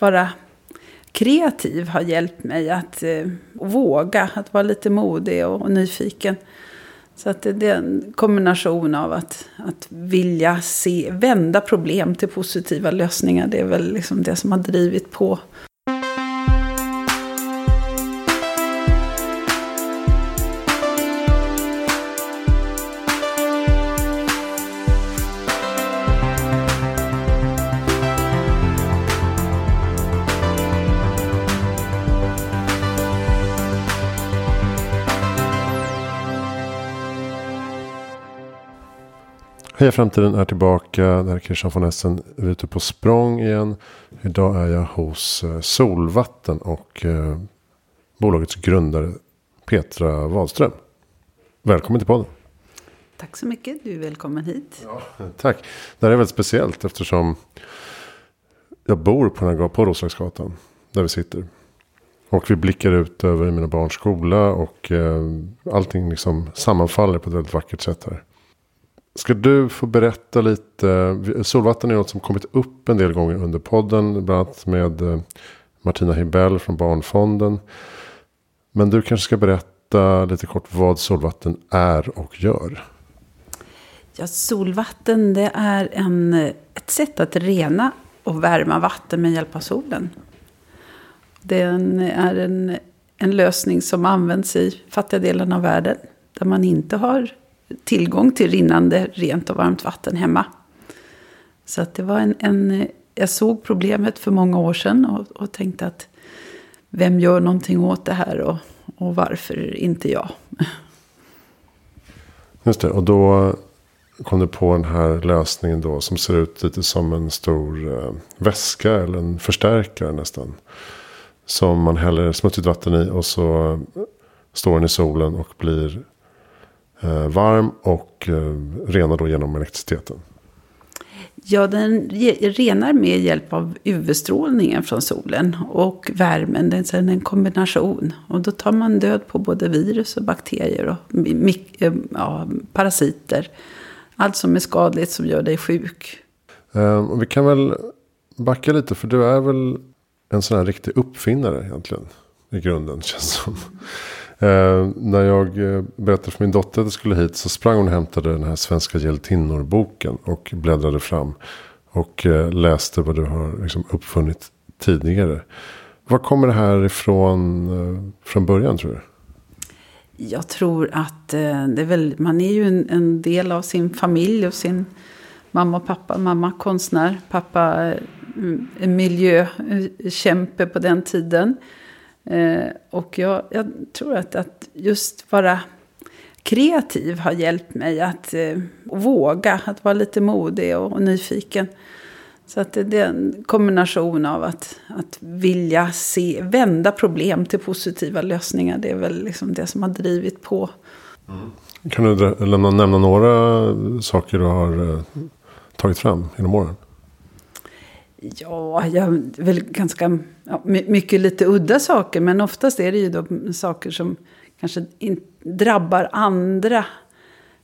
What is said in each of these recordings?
vara kreativ har hjälpt mig att eh, våga, att vara lite modig och, och nyfiken. Så att det, det, är en kombination av att, att vilja se, vända problem till positiva lösningar. Det är väl liksom det som har drivit på Heja Framtiden är tillbaka. Det här är Christian von Essen. Vi är ute på språng igen. Idag är jag hos eh, Solvatten och eh, bolagets grundare Petra Wahlström. Välkommen till podden. Tack så mycket. Du är välkommen hit. Ja, tack. Det här är väldigt speciellt eftersom jag bor på, den här, på Roslagsgatan. Där vi sitter. Och vi blickar ut över mina barns skola. Och eh, allting liksom sammanfaller på ett väldigt vackert sätt här. Ska du få berätta lite. Solvatten är något som kommit upp en del gånger under podden. Bland annat med eh, Martina Hibell från Barnfonden. Men du kanske ska berätta lite kort vad solvatten är och gör. Ja, solvatten det är en, ett sätt att rena och värma vatten med hjälp av solen. Det är en, är en, en lösning som används i fattiga delen av världen. Där man inte har tillgång till rinnande rent och varmt vatten hemma. Så att det var en, en, jag såg problemet för många år sedan och, och tänkte att vem gör någonting åt det här och, och varför inte jag? Just det, och då kom du på den här lösningen då som ser ut lite som en stor eh, väska eller en förstärkare nästan. Som man häller smutsigt vatten i och så står den i solen och blir varm och eh, renar då genom elektriciteten. Ja, den renar med hjälp av UV-strålningen från solen och värmen. Det är en kombination. Och då tar man död på både virus och bakterier och eh, ja, parasiter. Allt som är skadligt som gör dig sjuk. Och vi kan väl backa lite för du är väl en sån här riktig uppfinnare egentligen. I grunden känns som. Eh, när jag eh, berättade för min dotter att jag skulle hit så sprang hon och hämtade den här svenska hjältinnor-boken och bläddrade fram. Och eh, läste vad du har liksom, uppfunnit tidigare. Var kommer det här ifrån eh, från början tror du? Jag tror att eh, det är väl, man är ju en, en, del av sin familj och sin mamma och pappa. Mamma konstnär, pappa eh, mm, miljökämpe på den tiden. Eh, och jag, jag, tror att, att just vara kreativ har hjälpt mig att eh, våga, att vara lite modig och, och nyfiken. Så att det, det, är en kombination av att, att vilja se, vända problem till positiva lösningar. Det är väl liksom det som har drivit på. Mm. Kan du lämna, nämna några saker du har eh, tagit fram genom åren? Ja, jag väl ganska ja, mycket lite udda saker. Men oftast är det ju då saker som kanske in, drabbar andra.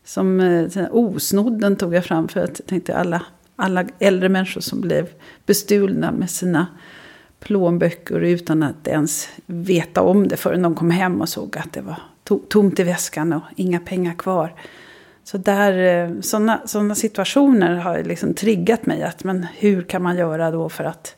Som eh, osnodden tog jag fram för att jag tänkte alla, alla äldre människor som blev bestulna med sina plånböcker utan att ens veta om det förrän de kom hem och såg att det var tomt i väskan och inga pengar kvar. Så där, eh, sådana sådana situationer har liksom triggat mig. Att, men hur kan man göra då för att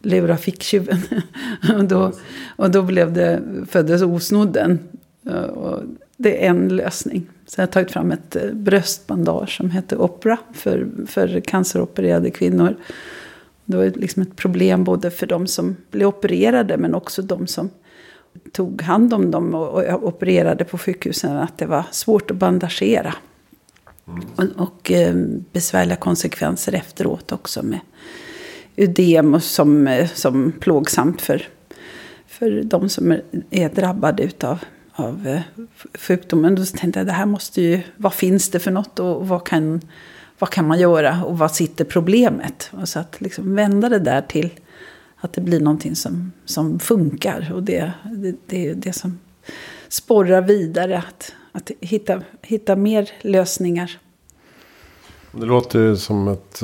lura ficktjuven? och, då, och då blev det, föddes osnodden. Eh, och det är en lösning. Så jag har tagit fram ett eh, bröstbandage som heter Opera för, för canceropererade kvinnor. Det var liksom ett problem både för de som blev opererade men också de som tog hand om dem och opererade på sjukhusen. Att det var svårt att bandagera. Mm. Och, och eh, besvärliga konsekvenser efteråt också med ödem som, eh, som plågsamt för, för de som är, är drabbade utav av eh, sjukdomen. Då tänkte jag, det här måste ju, vad finns det för något och vad kan, vad kan man göra och vad sitter problemet? Och så att liksom vända det där till att det blir någonting som, som funkar. Och det, det, det är det som sporrar vidare. Att, att hitta, hitta mer lösningar. Det låter ju som att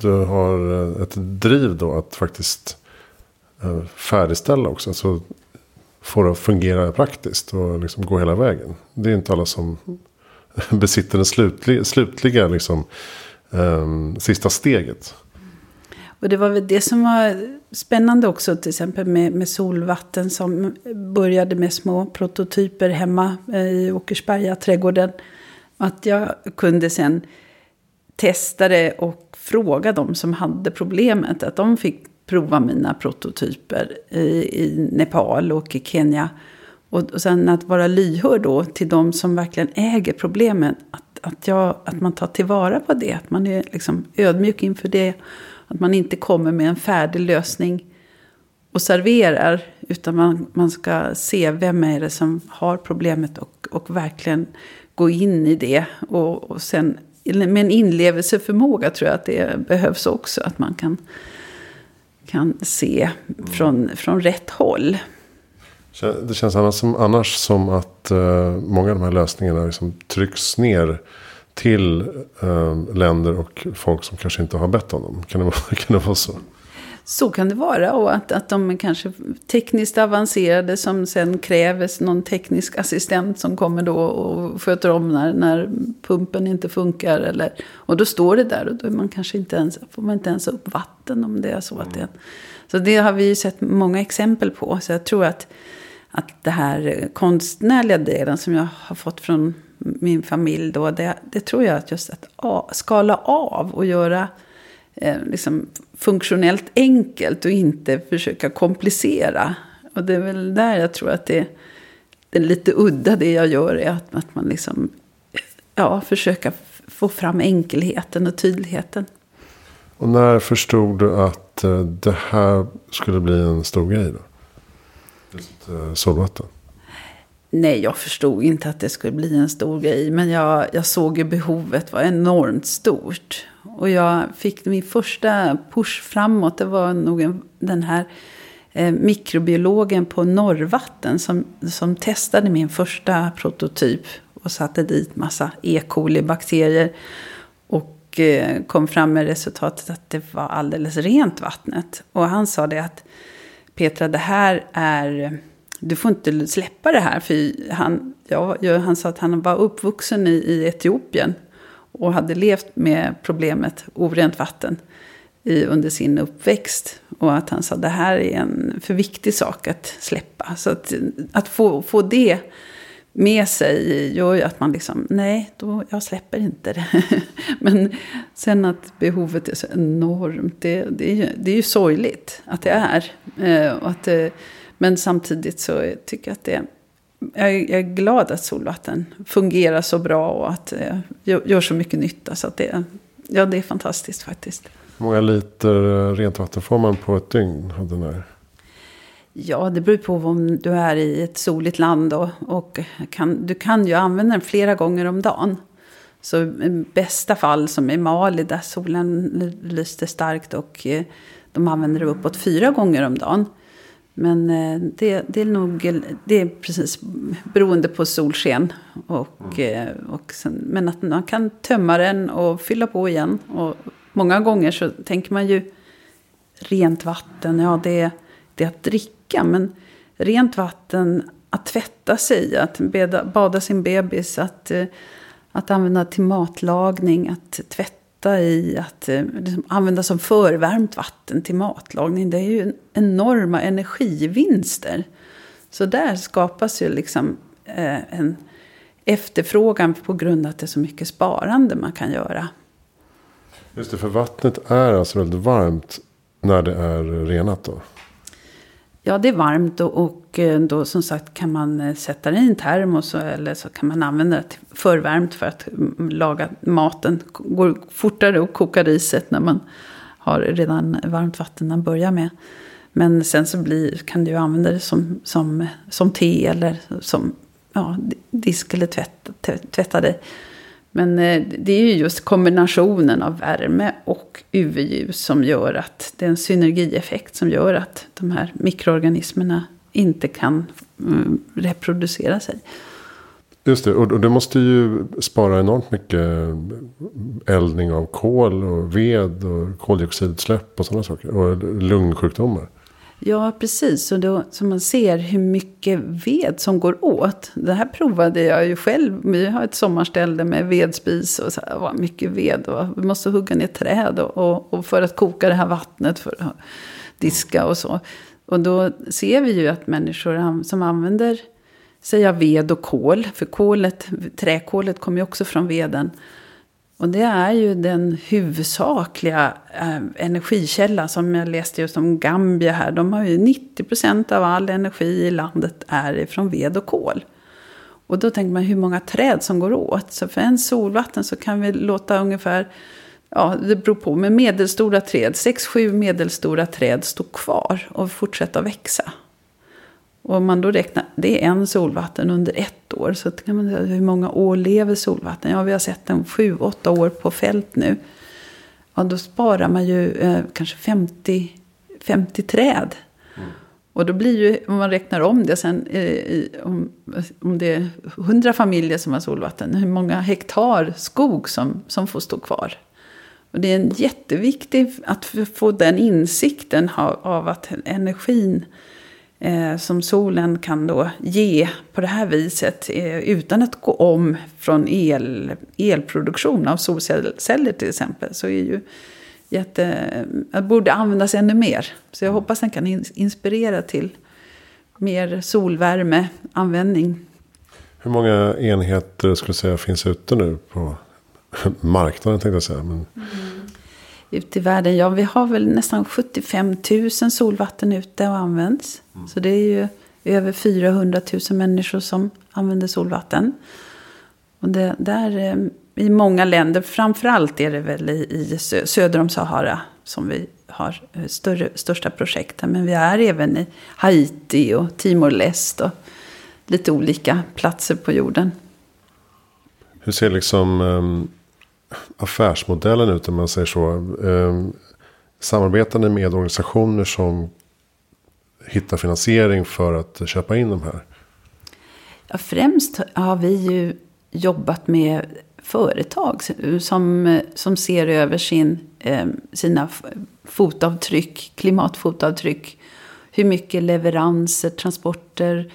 du har eh, ett driv då att faktiskt eh, färdigställa också. Alltså få det att fungera praktiskt och liksom gå hela vägen. Det är inte alla som besitter det slutliga, slutliga liksom, um, sista steget. Och det var väl det som var spännande också till exempel med, med solvatten som började med små prototyper hemma eh, i Åkersberga trädgården. Att jag kunde sen testa det och fråga dem som hade problemet. Att de fick prova mina prototyper i, i Nepal och i Kenya. Och, och sen att vara lyhörd då till de som verkligen äger problemet. Att, att, jag, att man tar tillvara på det. Att man är liksom ödmjuk inför det. Att man inte kommer med en färdig lösning och serverar. Utan man, man ska se vem är det som har problemet och, och verkligen gå in i det. Och, och sen med en inlevelseförmåga tror jag att det behövs också. Att man kan, kan se från, från rätt håll. Det känns annars som, annars som att eh, många av de här lösningarna liksom trycks ner till eh, länder och folk som kanske inte har bett om dem. Kan det, kan det vara så? Så kan det vara. Och att, att de är kanske tekniskt avancerade som sen kräver någon teknisk assistent som kommer då och sköter om när, när pumpen inte funkar. Eller, och då står det där och då är man kanske inte ens, får man inte ens upp vatten om det är så. Att det, så det har vi ju sett många exempel på. Så jag tror att, att det här konstnärliga delen som jag har fått från min familj då. Det, det tror jag att just att skala av och göra eh, liksom funktionellt enkelt och inte försöka komplicera. Och det är väl där jag tror att det, det är lite udda det jag gör är att, att man liksom ja, försöka få fram enkelheten och tydligheten. Och när förstod du att eh, det här skulle bli en stor grej då? Just eh, solvatten. Nej, jag förstod inte att det skulle bli en stor grej. Men jag, jag såg ju behovet var enormt stort. Och jag fick min första push framåt. Det var nog en, den här eh, mikrobiologen på Norrvatten. Som, som testade min första prototyp. Och satte dit massa E. coli-bakterier. Och eh, kom fram med resultatet att det var alldeles rent vattnet. Och han sa det att Petra, det här är du får inte släppa det här. För han, ja, han sa att han var uppvuxen i, i Etiopien och hade levt med problemet orent vatten i, under sin uppväxt. Och att han sa att det här är en för viktig sak att släppa. Så att, att få, få det med sig gör ju att man liksom, nej, då, jag släpper inte det. Men sen att behovet är så enormt, det, det, är, ju, det är ju sorgligt att det är. Eh, och att, eh, men samtidigt så tycker jag att det jag är, glad att solvatten fungerar så bra och att det eh, gör så mycket nytta. Så att det, ja, det är fantastiskt faktiskt. Hur många liter eh, rent vatten får man på ett dygn av den här? Ja, det beror på om du är i ett soligt land. Och, och kan, du kan ju använda den flera gånger om dagen. Så i bästa fall, som i Mali, där solen lyste starkt och eh, de använder det uppåt fyra gånger om dagen. Men eh, det, det, är nog det är precis beroende på solsken. Och, mm. Eh, och sen, men att man kan tömma den och fylla på igen. Och många gånger så tänker man ju rent vatten, ja det, det är att dricka. Men rent vatten att tvätta sig, att beda, bada sin bebis, att, eh, att använda till matlagning, att tvätta ofta i att eh, liksom, använda som förvärmt vatten till matlagning. Det är ju enorma energivinster. Så där skapas ju liksom eh, en efterfrågan på grund av att det är så mycket sparande man kan göra. Just det, för vattnet är alltså väldigt varmt när det är renat då? Ja, det är varmt och, och eh, då som sagt kan man eh, sätta det i en termos eller så kan man använda det förvärmt för att mm, laga maten. går fortare och koka riset när man har redan varmt vatten att börja med. Men sen så blir, kan du använda det som, som, som te eller som ja, disk eller tvätt, tvätta dig. Men eh, det är ju just kombinationen av värme och UV-ljus som gör att det är en synergieffekt som gör att de här mikroorganismerna inte kan mm, reproducera sig. Just det, och det måste ju spara enormt mycket eh, eldning av kol och ved och koldioxidutsläpp och sådana saker. Och lungsjukdomar. Ja, precis. Så, då, så man ser hur mycket ved som går åt. Det här provade jag ju själv. Vi har ett sommarställe med vedspis och så här, mycket ved. Och vi måste hugga ner träd och, och, och för att koka det här vattnet för att diska och så. Och då ser vi ju att människor som använder sig av ved och kol, för kolet, träkolet kommer ju också från veden. Och det är ju den huvudsakliga eh, energikälla som jag läste just om Gambia här. De har ju 90% av all energi i landet är från ved och kol. Och då tänker man hur många träd som går åt. Så för en solvatten så kan vi låta ungefär, ja det beror på, med medelstora träd, 6-7 medelstora träd stå kvar och fortsätta växa. Och om man då räknar, det är en solvatten under ett år. Så kan man säga, hur många år lever solvatten? Ja, vi har sett den sju, åtta år på fält nu. Ja, då sparar man ju eh, kanske 50, 50 träd. Mm. Och då blir ju, om man räknar om det sen, eh, om, om det är 100 familjer som har solvatten, hur många hektar skog som, som får stå kvar. Och det är en jätteviktigt att få den insikten av, av att energin som solen kan då ge på det här viset eh, utan att gå om från el, elproduktion av solceller till exempel. Så är ju jätte, eh, borde användas ännu mer. Så jag hoppas den kan inspirera till mer solvärmeanvändning. Hur många enheter skulle säga finns ute nu på marknaden tänkte jag säga. Men... Mm ute i världen. Ja, vi har väl nästan 75 000 solvatten ute och används. Mm. Så det är ju över 400 000 människor som använder solvatten. Och det, där eh, i många länder, framförallt är det väl i, i söder om Sahara som vi har eh, större, största projekten. Men vi är även i Haiti och Timor-Leste och lite olika platser på jorden. Hur ser liksom um affärsmodellen ut om man säger så. Ehm, samarbetande med organisationer som hittar finansiering för att köpa in de här? Ja, främst har vi ju jobbat med företag som, som ser över sin, ehm, sina fotavtryck, klimatfotavtryck. Hur mycket leveranser, transporter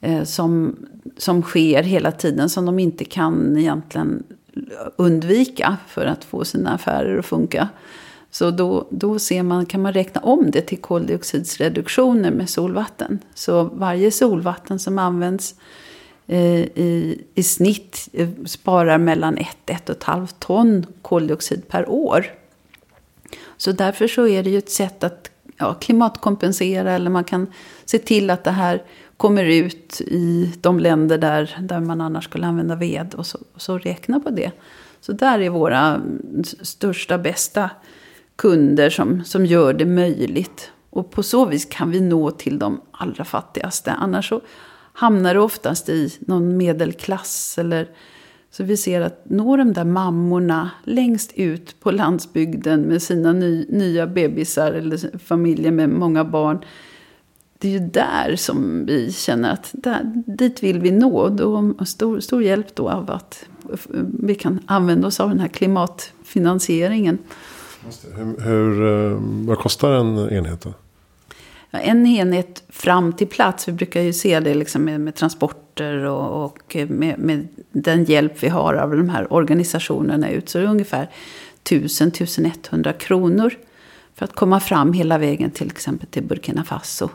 eh, som, som sker hela tiden som de inte kan egentligen undvika för att få sina affärer att funka. Så då, då ser man, kan man räkna om det till koldioxidsreduktioner med solvatten. Så varje solvatten som används eh, i, i snitt eh, sparar mellan 1-1,5 ton koldioxid per år. Så därför så är det ju ett sätt att ja, klimatkompensera eller man kan se till att det här kommer ut i de länder där, där man annars skulle använda ved och så, och så räkna på det. Så där är våra största, bästa kunder som, som gör det möjligt. Och på så vis kan vi nå till de allra fattigaste. Annars så hamnar det oftast i någon medelklass. Eller, så vi ser att nå de där mammorna längst ut på landsbygden med sina ny, nya bebisar eller familjer med många barn det är ju där som vi känner att där, dit vill vi nå. Då, stor, stor hjälp då av att vi kan använda oss av den här klimatfinansieringen. Hur, hur, eh, vad kostar en enhet då? Ja, en enhet fram till plats. Vi brukar ju se det liksom med, med transporter och, och med, med, den hjälp vi har av de här organisationerna ut. Så det är ungefär 1000-1100 kronor för att komma fram hela vägen till exempel till Burkina Faso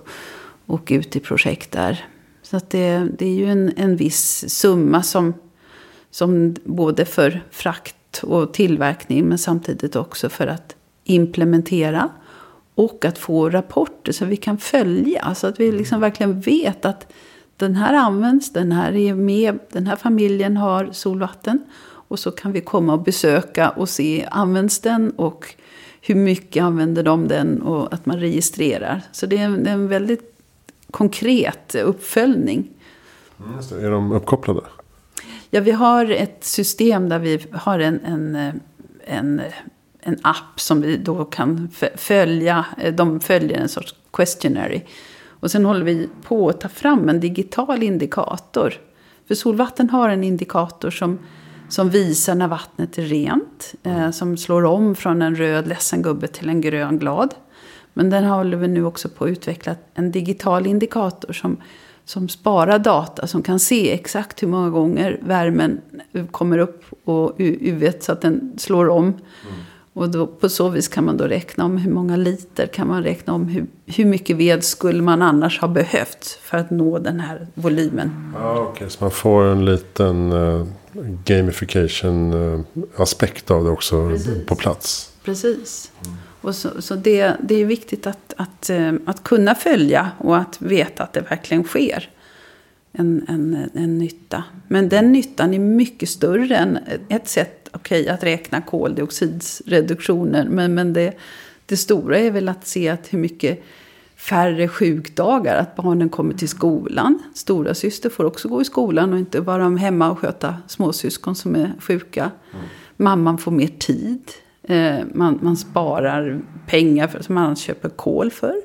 och ut i projekt där. Så att det, det är ju en, en viss summa som, som både för frakt och tillverkning men samtidigt också för att implementera och att få rapporter så vi kan följa. Så att vi liksom verkligen vet att den här används, den här är med, den här familjen har solvatten. Och så kan vi komma och besöka och se, används den och hur mycket använder de den och att man registrerar. Så det är en, det är en väldigt konkret uppföljning. Mm, är de uppkopplade? Ja, vi har ett system där vi har en, en, en, en app som vi då kan följa. De följer en sorts questionary. Och sen håller vi på att ta fram en digital indikator. För solvatten har en indikator som som visar när vattnet är rent. Eh, som slår om från en röd ledsen gubbe till en grön glad. Men den håller vi nu också på att utveckla en digital indikator som, som sparar data. Som kan se exakt hur många gånger värmen kommer upp och UV så att den slår om. Mm. Och då, på så vis kan man då räkna om hur många liter, kan man räkna om hur, hur mycket ved skulle man annars ha behövt för att nå den här volymen. Ja, Okej, okay. så man får en liten uh, gamification-aspekt uh, av det också Precis. på plats. Precis. Mm. Och så, så det, det är viktigt att, att, uh, att kunna följa och att veta att det verkligen sker en, en, en nytta. Men den nyttan är mycket större än ett sätt okay, att räkna koldioxidreduktioner. Men, men det, det stora är väl att se att hur mycket färre sjukdagar, att barnen kommer till skolan. Stora syster får också gå i skolan och inte vara hemma och sköta småsyskon som är sjuka. Mm. Mamman får mer tid. Eh, man, man sparar pengar för, som man annars köper kol för.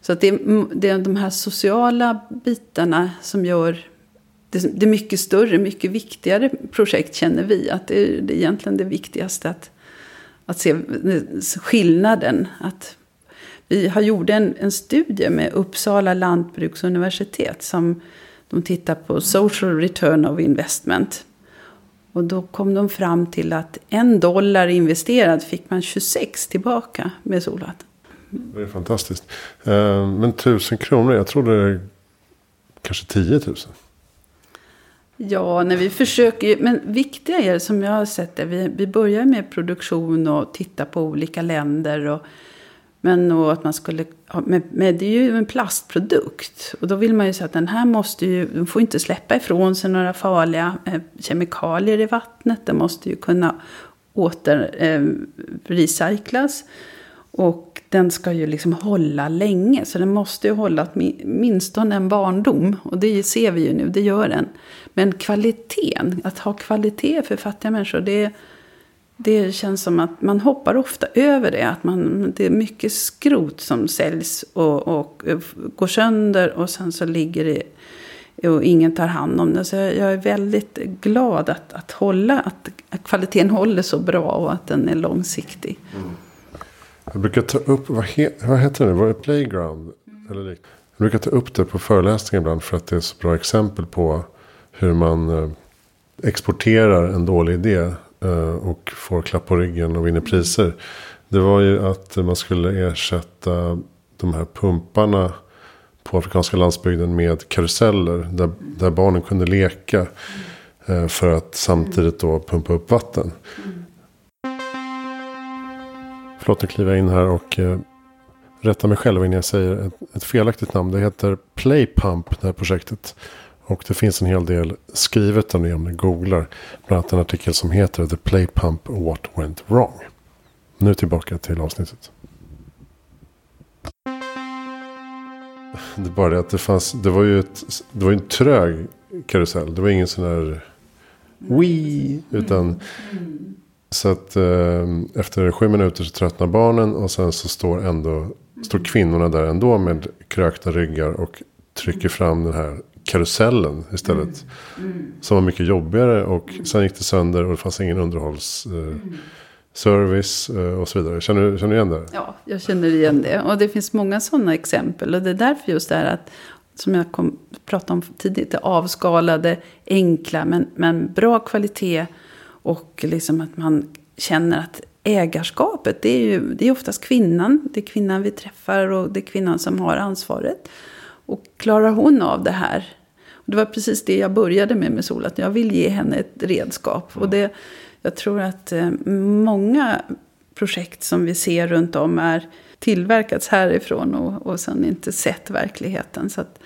Så att det, mm, det är de här sociala bitarna som gör det, det är mycket större, mycket viktigare projekt känner vi. Att det är, det är egentligen det viktigaste att, att se skillnaden. Att vi har gjort en, en studie med Uppsala lantbruksuniversitet som de tittar på social return of investment. Och då kom de fram till att en dollar investerad fick man 26 tillbaka med solvatten. Det är fantastiskt. Eh, men tusen kronor, jag trodde kanske 10 000. Ja, när vi försöker, men viktiga är som jag har sett det, vi, vi börjar med produktion och titta på olika länder. Och, men och att man skulle, med, med, det är ju en plastprodukt. Och då vill man ju säga att den här måste ju, den får inte släppa ifrån sig några farliga eh, kemikalier i vattnet. Den måste ju kunna återrecyclas. eh. Och den ska ju liksom hålla länge. Så den måste ju hålla åtminstone en barndom. Och det ser vi ju nu, det gör den. Men kvaliteten, att ha kvalitet för fattiga människor, det, det känns som att man hoppar ofta över det. Att man, det är mycket skrot som säljs och, och går sönder och sen så ligger det och ingen tar hand om det. Så jag är väldigt glad att, att, hålla, att, att kvaliteten håller så bra och att den är långsiktig. Mm. Jag brukar ta upp, vad, he, vad heter det, var det Playground? Mm. Eller Jag brukar ta upp det på föreläsningar ibland för att det är så bra exempel på hur man eh, exporterar en dålig idé eh, Eh, och får klapp på ryggen och vinner priser. Det var ju att man skulle ersätta de här pumparna på afrikanska landsbygden med karuseller. Där, där barnen kunde leka. Eh, för att samtidigt då pumpa upp vatten. Förlåt, nu kliver jag in här och eh, rätta rättar mig själv innan jag säger ett, ett felaktigt namn. Det heter Playpump, det här projektet. Och det finns en hel del skrivet om det om ni googlar. Bland annat en artikel som heter The Play Pump What Went Wrong. Nu tillbaka till avsnittet. Det bara det att det fanns, det var ju ett, det var en trög karusell. Det var ingen sån där Wii. Utan så att eh, efter sju minuter så tröttnar barnen. Och sen så står ändå, står kvinnorna där ändå med krökta ryggar. Och trycker fram den här karusellen istället. Mm. Mm. Som var mycket jobbigare och sen gick det sönder och det fanns ingen underhållsservice eh, eh, och så vidare. Känner, känner du igen det? Ja, jag känner igen det. Och det finns många sådana exempel. Och det är därför just det här att, som jag kom, pratade om tidigt, det avskalade, enkla men, men bra kvalitet. Och liksom att man känner att ägarskapet, det är ju det är oftast kvinnan. Det är kvinnan vi träffar och det är kvinnan som har ansvaret. Och klarar hon av det här? Det var precis det jag började med med Sol, att jag vill ge henne ett redskap. Och det, jag tror att eh, många projekt som vi ser runt om är tillverkats härifrån och, och sen inte sett verkligheten. Så att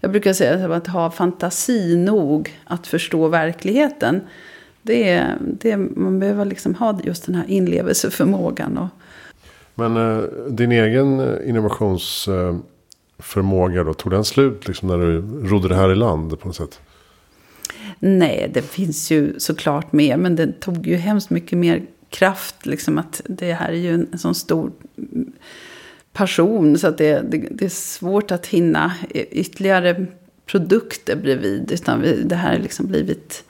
jag brukar säga att ha fantasi nog att förstå verkligheten. Det, det, man behöver liksom ha just den här inlevelseförmågan. Och... Men eh, din egen eh, innovations... Eh förmåga då? Tog den slut liksom när du rodde det här i land på något sätt? Nej, det finns ju såklart mer. Men det tog ju hemskt mycket mer kraft. Liksom att det här är ju en, en sån stor passion. Så att det, det, det, är svårt att hinna ytterligare produkter bredvid. Utan vi, det här har liksom blivit...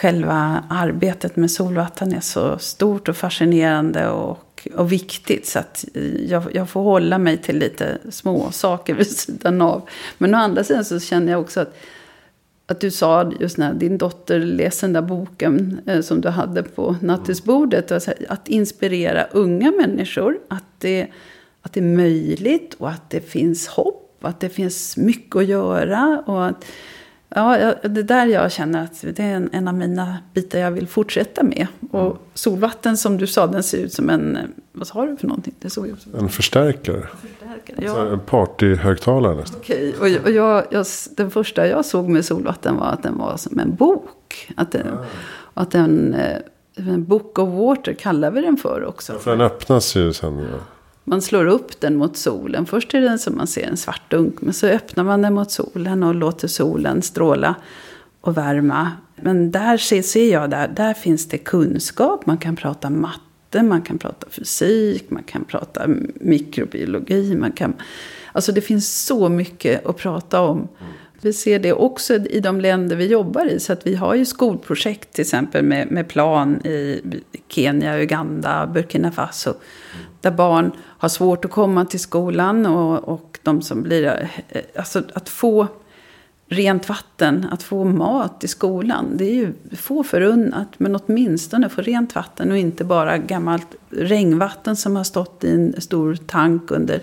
Själva arbetet med solvatten är så stort och fascinerande. Och och, viktigt. Så att jag, jag får hålla mig till lite små saker vid sidan av. Men å andra sidan så känner jag också att, att du sa just när din dotter läste den där boken eh, som du hade på nattisbordet. Alltså, att inspirera unga människor. Att det, att det är möjligt och att det finns hopp. Att det finns mycket att göra. Och att, Ja, det där jag känner att det är en, en av mina bitar jag vill fortsätta med. Och mm. solvatten som du sa, den ser ut som en, vad sa du för någonting? Det såg ut som en förstärkare. förstärkare ja. En partyhögtalare nästan. Okej, och, och jag, jag, den första jag såg med solvatten var att den var som en bok. Att den, ja. att den, eh, en book of water kallar vi den för också. Ja, för den öppnas ju sen. Ja. Man slår upp den mot solen. Först är den som man ser en svart dunk. Men så öppnar man den mot solen och låter solen stråla och värma. Men där ser, ser jag, där, där finns det kunskap. Man kan prata matte, man kan prata fysik, man kan prata mikrobiologi. Man kan, alltså det finns så mycket att prata om. Vi ser det också i de länder vi jobbar i. Så att vi har ju skolprojekt till exempel med, med plan i Kenya, Uganda, Burkina Faso. Där barn har svårt att komma till skolan och, och de som blir... Eh, alltså att få rent vatten, att få mat i skolan. Det är ju få förunnat, men åtminstone få rent vatten och inte bara gammalt regnvatten som har stått i en stor tank under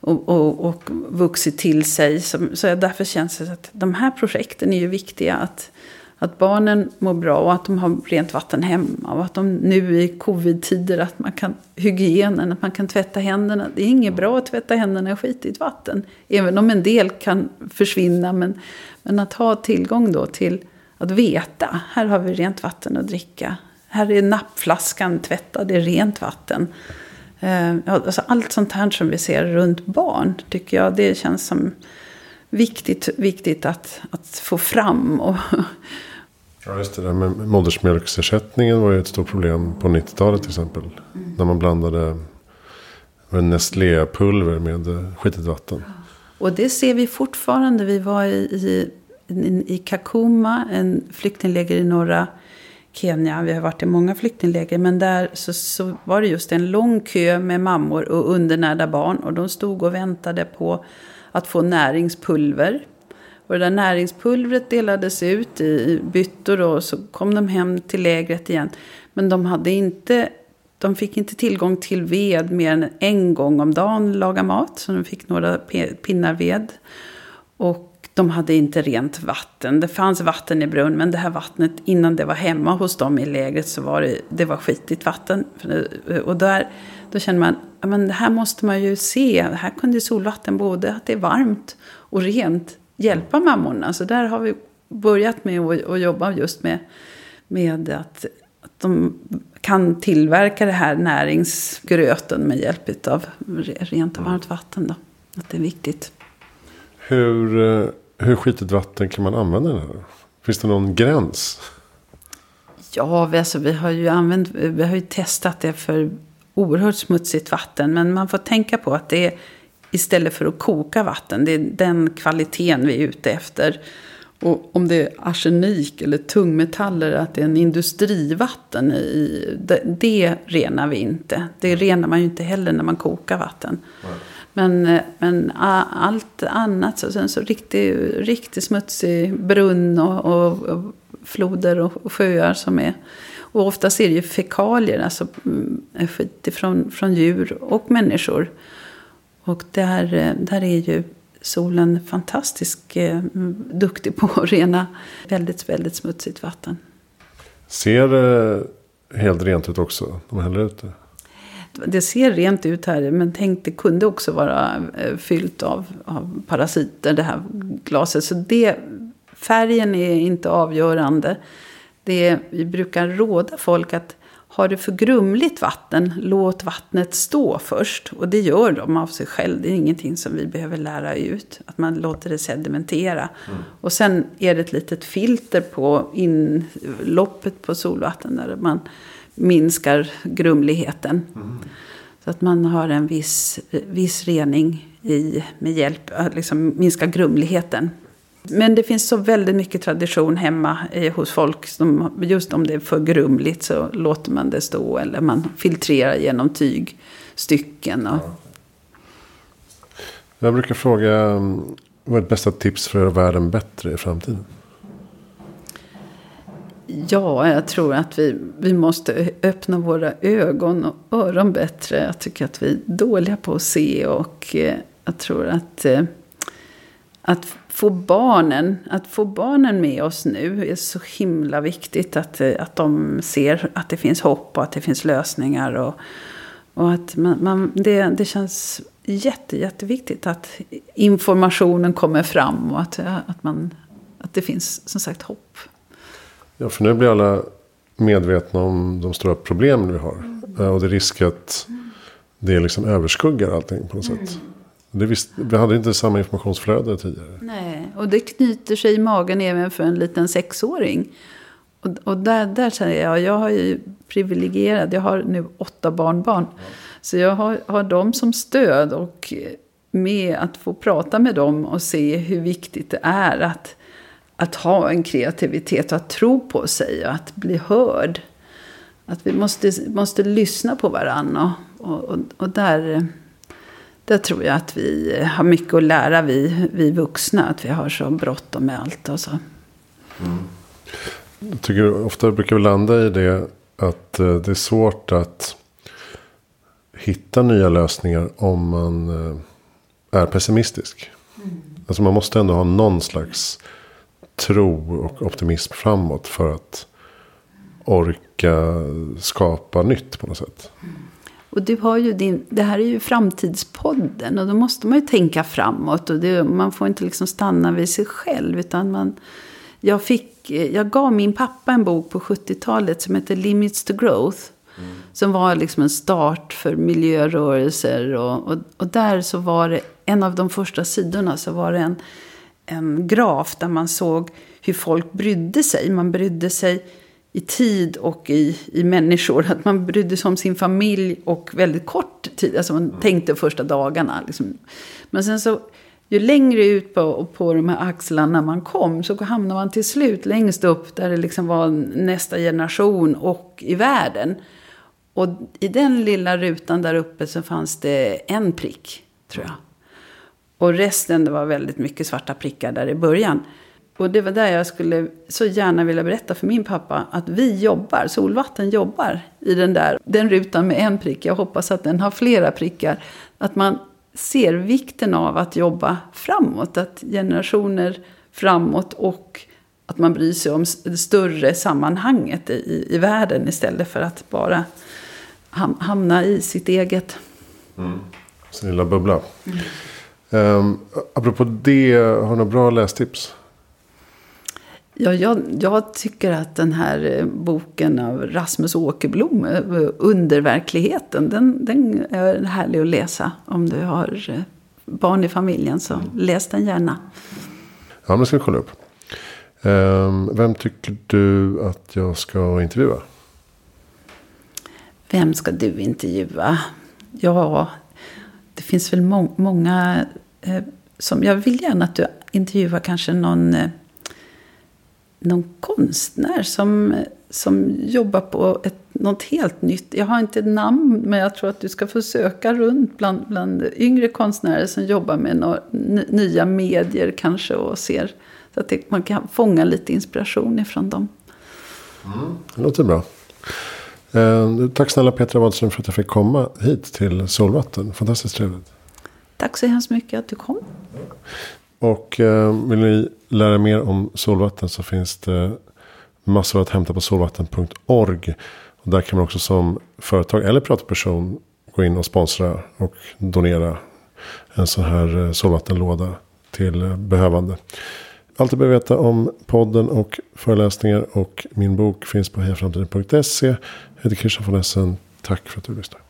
och, och, och vuxit till sig. Så, så därför känns det att de här projekten är ju viktiga. Att, att barnen mår bra och att de har rent vatten hemma. Och att de nu i covid-tider, att man kan hygienen, att man kan tvätta händerna. Det är inget bra att tvätta händerna i skitigt vatten. Även om en del kan försvinna. Men, men att ha tillgång då till att veta, här har vi rent vatten att dricka. Här är nappflaskan tvättad i rent vatten. Eh, alltså allt sånt här som vi ser runt barn tycker jag det känns som viktigt, viktigt att, att få fram. Och ja, just det där med modersmjölksersättningen var ju ett stort problem på 90-talet till exempel. Mm. När man blandade Nestlé-pulver med skitigt vatten. Och det ser vi fortfarande. Vi var i, i, i Kakuma, en flyktingläger i norra Kenya. Vi har varit i många flyktingläger. Men där så, så, var det just en lång kö med mammor och undernärda barn. Och de stod och väntade på att få näringspulver. Och det där näringspulvret delades ut i byttor och så kom de hem till lägret igen. Men de hade inte de fick inte tillgång till ved mer än en gång om dagen laga mat. Så de fick några pinnar ved. Och de hade inte rent vatten. Det fanns vatten i brunn, men det här vattnet innan det var hemma hos dem i lägret så var det, det var skitigt vatten. Och där, då känner man, men det här måste man ju se. Här kunde solvatten både att det är varmt och rent hjälpa mammorna. Så där har vi börjat med att, att jobba just med, med att, att de kan tillverka det här näringsgröten med hjälp av rent och varmt vatten. Då. Att det är viktigt. Hur eh, hur skitigt vatten kan man använda det här? Finns det någon gräns? Ja, alltså, vi har ju använt, vi har ju testat det för oerhört smutsigt vatten. Men man får tänka på att det är istället för att koka vatten. Det är den kvaliteten vi är ute efter. Och om det är arsenik eller tungmetaller, att det är en industrivatten i, det, det renar vi inte. Det renar man ju inte heller när man kokar vatten. Men, men allt annat, så, sen så riktigt riktig smutsig brunn och, och, och floder och, och, sjöar som är. Och oftast är det ju fekalier, alltså mm, skit från, från djur och människor. Och där, eh, där är ju solen fantastiskt eh, duktig på att rena väldigt, väldigt smutsigt vatten. Ser det helt rent ut också, de häller ut det? det ser rent ut här, men tänk det kunde också vara eh, fyllt av, av parasiter, det här glaset. Så det, färgen är inte avgörande. Det, vi brukar råda folk att har du för grumligt vatten, låt vattnet stå först. Och det gör de av sig själv. Det är ingenting som vi behöver lära ut. Att man låter det sedimentera. Mm. Och sen är det ett litet filter på inloppet på solvatten. Där man minskar grumligheten. Mm. Så att man har en viss, viss rening i, med hjälp, att liksom minska grumligheten. Men det finns så väldigt mycket tradition hemma eh, hos folk. Som, just om det är för grumligt så låter man det stå. Eller man filtrerar genom tygstycken. Och... Jag brukar fråga, mm, vad är ditt bästa tips för att göra världen bättre i framtiden? Ja, jag tror att vi, vi måste öppna våra ögon och öron bättre. Jag tycker att vi är dåliga på att se och eh, jag tror att, eh, att få barnen, att få barnen med oss nu är så himla viktigt. Att, eh, att de ser att det finns hopp och att det finns lösningar. Och, och att man, man, det, det känns jätte, jätteviktigt att informationen kommer fram och att, att, man, att det finns som sagt hopp. Ja, för nu blir alla medvetna om de stora problemen vi har. Mm. Och det är risk att det liksom överskuggar allting på något mm. sätt. Det visst, vi hade inte samma informationsflöde tidigare. Nej, och det knyter sig i magen även för en liten sexåring. Och, och där, där säger jag, jag har ju privilegierad, jag har nu åtta barnbarn. Ja. Så jag har, har dem som stöd och med att få prata med dem och se hur viktigt det är att att ha en kreativitet och att tro på sig och att bli hörd. Att vi måste, måste lyssna på varandra. Och, och, och där, där tror jag att vi har mycket att lära, vi, vi vuxna. Att vi har så bråttom med allt och så. Mm. Jag tycker ofta brukar vi landa i det att eh, det är svårt att hitta nya lösningar om man eh, är pessimistisk. Mm. Alltså man måste ändå ha någon slags tro och optimism framåt för att orka skapa nytt på något sätt. Och du har ju din, det här är ju framtidspodden och då måste man ju tänka framåt. Och det, man får inte liksom stanna vid sig själv. Utan man, jag, fick, jag gav min pappa en bok på 70-talet som heter Limits to Growth. Mm. Som var liksom en start för miljörörelser. Och, och, och, där så var det, en av de första sidorna så var det en en graf där man såg hur folk brydde sig. Man brydde sig i tid och i, i människor. Att man brydde sig om sin familj och väldigt kort tid. Alltså man mm. tänkte första dagarna. Liksom. Men sen så, ju längre ut på, på de här axlarna man kom så hamnade man till slut längst upp där det liksom var nästa generation och i världen. Och i den lilla rutan där uppe så fanns det en prick, tror jag. Och resten, det var väldigt mycket svarta prickar där i början. Och det var där jag skulle så gärna vilja berätta för min pappa att vi jobbar, Solvatten jobbar i den där, den rutan med en prick. Jag hoppas att den har flera prickar. Att man ser vikten av att jobba framåt, att generationer framåt och att man bryr sig om det större sammanhanget i, i världen istället för att bara hamna i sitt eget. Mm. Sin lilla bubbla. Mm. Um, apropå det, har du några bra lästips? Ja, jag, jag, tycker att den här eh, boken av Rasmus Åkerblom, eh, Underverkligheten, den, den är härlig att läsa. Om du har eh, barn i familjen så mm. läs den gärna. Ja, men ska jag kolla upp. Um, vem tycker du att jag ska intervjua? Vem ska du intervjua? Ja, det finns väl må många som... Jag vill gärna att du intervjuar kanske någon, någon konstnär som, som jobbar på ett, något helt nytt. Jag har inte namn, men jag tror att du ska få söka runt bland, bland yngre konstnärer som jobbar med några, nya medier kanske och ser så att det, man kan fånga lite inspiration ifrån dem. Mm, det låter bra. Eh, tack snälla Petra Wadström för att jag fick komma hit till Solvatten. Fantastiskt trevligt. Tack så hemskt mycket att du kom. Och eh, vill ni lära mer om Solvatten så finns det massor att hämta på solvatten.org. Och där kan man också som företag eller privatperson gå in och sponsra och donera en sån här eh, solvattenlåda till eh, behövande. Allt du behöver veta om podden och föreläsningar och min bok finns på hejaframtiden.se. Jag heter Christian von Essen. Tack för att du lyssnar.